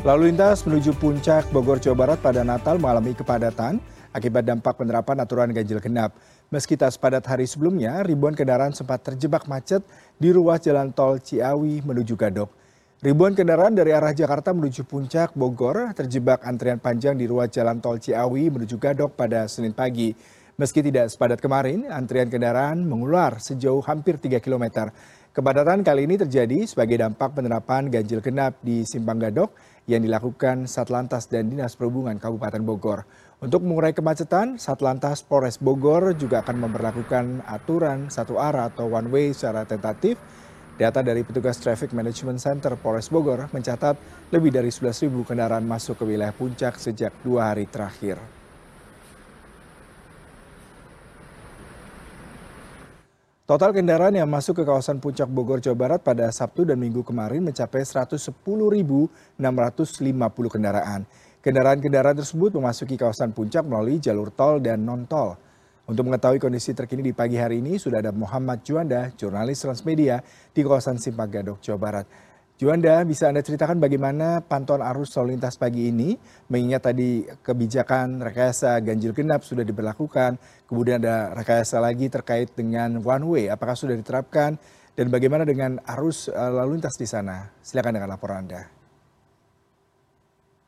Lalu lintas menuju puncak Bogor, Jawa Barat pada Natal mengalami kepadatan akibat dampak penerapan aturan ganjil genap. Meski tak sepadat hari sebelumnya, ribuan kendaraan sempat terjebak macet di ruas jalan tol Ciawi menuju Gadok. Ribuan kendaraan dari arah Jakarta menuju puncak Bogor terjebak antrian panjang di ruas jalan tol Ciawi menuju Gadok pada Senin pagi. Meski tidak sepadat kemarin, antrian kendaraan mengular sejauh hampir 3 km. Kepadatan kali ini terjadi sebagai dampak penerapan ganjil genap di Simpang Gadok yang dilakukan Satlantas dan Dinas Perhubungan Kabupaten Bogor. Untuk mengurai kemacetan, Satlantas Polres Bogor juga akan memperlakukan aturan satu arah atau one way secara tentatif. Data dari petugas Traffic Management Center Polres Bogor mencatat lebih dari 11.000 kendaraan masuk ke wilayah puncak sejak dua hari terakhir. Total kendaraan yang masuk ke kawasan Puncak Bogor, Jawa Barat pada Sabtu dan Minggu kemarin mencapai 110.650 kendaraan. Kendaraan-kendaraan tersebut memasuki kawasan Puncak melalui jalur tol dan non-tol. Untuk mengetahui kondisi terkini di pagi hari ini, sudah ada Muhammad Juanda, jurnalis Transmedia di kawasan Simpang Gadok, Jawa Barat. Juanda, bisa Anda ceritakan bagaimana pantauan arus lalu lintas pagi ini, mengingat tadi kebijakan rekayasa ganjil genap sudah diberlakukan, kemudian ada rekayasa lagi terkait dengan one way, apakah sudah diterapkan, dan bagaimana dengan arus eh, lalu lintas di sana? Silakan dengan laporan Anda.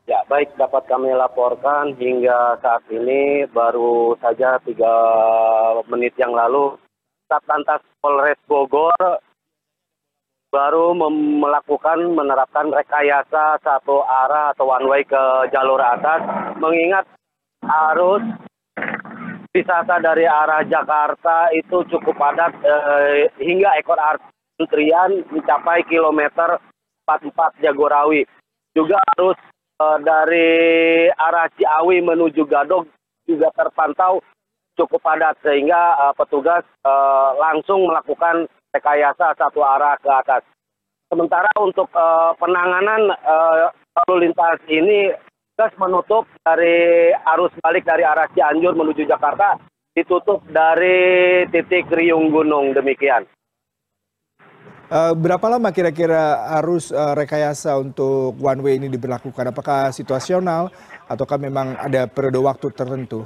Ya, baik dapat kami laporkan hingga saat ini baru saja tiga menit yang lalu Satlantas Polres Bogor baru melakukan menerapkan rekayasa satu arah atau one way ke jalur atas mengingat arus wisata dari arah Jakarta itu cukup padat eh, hingga ekor antrian mencapai kilometer 44 Jagorawi. Juga arus eh, dari arah Ciawi menuju Gadog juga terpantau cukup padat sehingga eh, petugas eh, langsung melakukan rekayasa satu arah ke atas. Sementara untuk uh, penanganan lalu lintas ini gas menutup dari arus balik dari arah Cianjur menuju Jakarta ditutup dari titik Riung Gunung demikian. Uh, berapa lama kira-kira arus uh, rekayasa untuk one way ini diberlakukan? Apakah situasional ataukah memang ada periode waktu tertentu?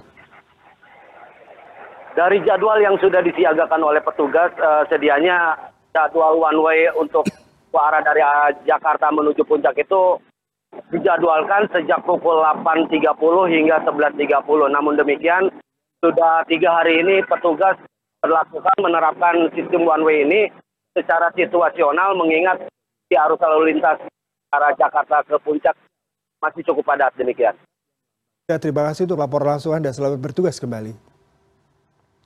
Dari jadwal yang sudah disiagakan oleh petugas uh, sedianya jadwal one way untuk ke arah dari Jakarta menuju puncak itu dijadwalkan sejak pukul 8.30 hingga 11.30. Namun demikian sudah tiga hari ini petugas berlakukan menerapkan sistem one way ini secara situasional mengingat di arus lalu lintas arah Jakarta ke puncak masih cukup padat demikian. Ya, terima kasih untuk laporan langsung Anda. Selamat bertugas kembali.